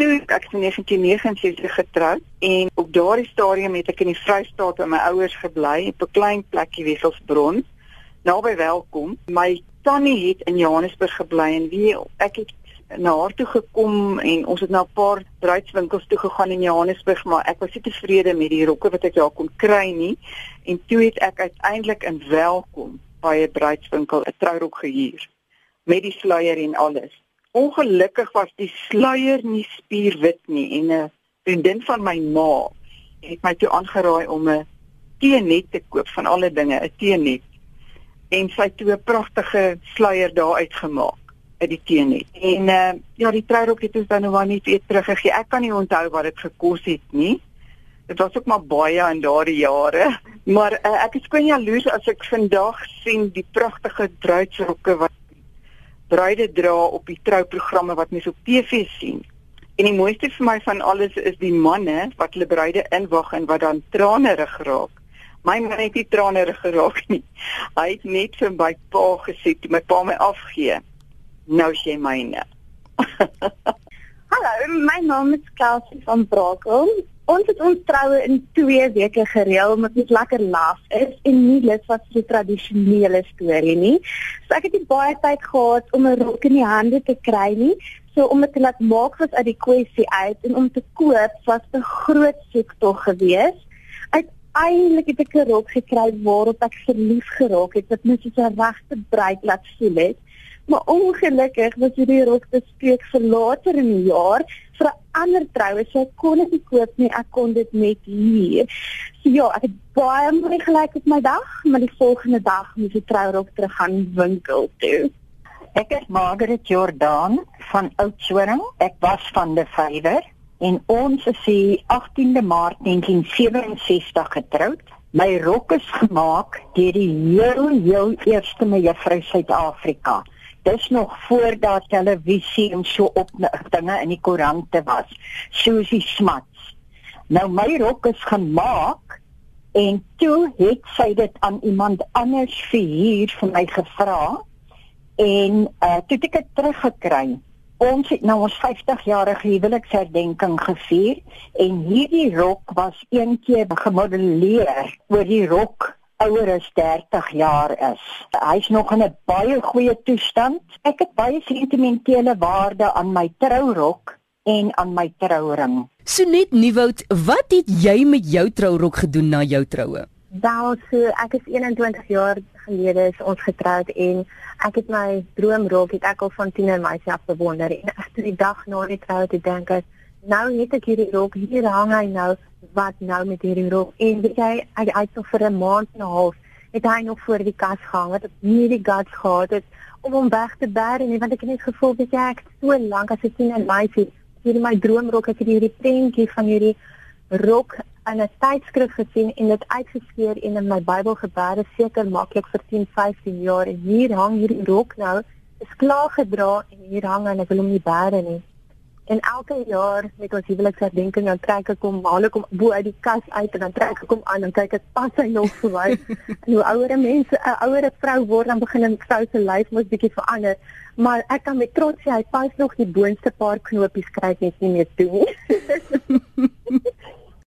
toe ek in 1979 getroud en op daardie stadium het ek in die Vrystaat by my ouers gebly op 'n klein plekkie Wesselsbron naby Welkom. My tannie het in Johannesburg gebly en wie ek het na haar toe gekom en ons het na 'n paar bruidswinkels toe gegaan in Johannesburg, maar ek was nie tevrede met die rokke wat ek daar kon kry nie. En toe het ek uiteindelik in Welkom by 'n bruidswinkel 'n trourok gehuur met die sluier en alles. Ongelukkig was die sluier nie spierwit nie en 'n vriendin van my ma het my toe aangeraai om 'n teenet te koop van alle dinge, 'n teenet. En sy het toe 'n pragtige sluier daar uitgemaak uit die teenet. En uh ja, die trourok het ons dan nou maar nie weer teruggegee. Ek kan nie onthou wat dit gekos het nie. Dit was ook maar baie in daardie jare. Maar uh, ek is kwyn jaloers as ek vandag sien die pragtige bruidsrokke wat bruide dra op die trouprogramme wat mens op TV sien. En die mooiste vir my van alles is die manne wat hulle bruide inwag en wat dan tranerig raak. My man het nie tranerig geraak nie. Hy het net vir my pa gesê toe my pa my afgee. Nou sê myne. Hallo, my naam is Kelsey van Brakel ons het ons troue in 2 weke gereël omdat dit lekker laaf is en nie lus was vir die tradisionele storie nie. So ek het nie baie tyd gehad om 'n rok in die hande te kry nie. So om dit te laat maak was uit die kwessie uit en om te koop was 'n groot soektog geweest. Uiteindelik het ek 'n rok gekry waarop ek verlief geraak het. Dit moes 'n regte bruid laat voel het. Maar ongelukkig was hierdie rok bespreek vir later in die jaar vir 'n ander troue. So ek kon dit nie koop nie. Ek kon dit net hier. So ja, ek het baie mooi gelyk op my dag, maar die volgende dag moes ek trourok terug gaan winkel toe. Ek is Margaret Jordan van Oudtshoorn. Ek was van die Vyver en ons is die 18de Maart 1967 getroud. My rok is gemaak deur die heel heel eerste mevrou Suid-Afrika. Dis nog voor daar televisie en so op dinge in die koerante was. Susie Smats. Nou my rok is gemaak en toe het sy dit aan iemand anders verhuur vir my gevra en uh, toe het ek dit teruggekry. Ons het nou ons 50-jarige huweliksherdenking gevier en hierdie rok was een keer gemodelleer oor die rok ouer as 30 jaar is. Hy's nog in 'n baie goeie toestand. Ek het baie sentimentele waarde aan my trourok en aan my trouring. Sonet Nieuwoud, wat het jy met jou trourok gedoen na jou troue? Wel, so ek is 21 jaar gelede is ons getroud en ek het my droomrok het ek al van tiener myself bewonder en ek het die dag na die troue te dink as nou het ek hierdie rok hier hang hy nou wat nou met hierdie rok en weet jy hy het nog vir 'n maand en 'n half het hy nog voor die kas gehang wat nie die guts gehad het om hom weg te bær en want ek het net gevoel dat jy ek so lank as 'n tien en meisie hierdie my droomrok ek het hierdie prentjie van hierdie rok in 'n tydskrif gesien en dit uitgeskeur en in my Bybel gebeure seker maklik vir 10 15 jaar. En hier hang hierdie rok nou is klaar gedra en hier hang en ek wil hom nie bære nie En elke jaar met ons huweliksherdenking dan trek ek hom haal ek hom bo uit die kas uit en dan trek ek hom aan en kyk ek pas hy nog vir my. en hoe ouer mense 'n ouer vrou word dan begin 'n vrou se lyf mos bietjie verander. Maar ek kan met trots sê hy pas nog die boonste paar knopies kry net nie meer toe nie.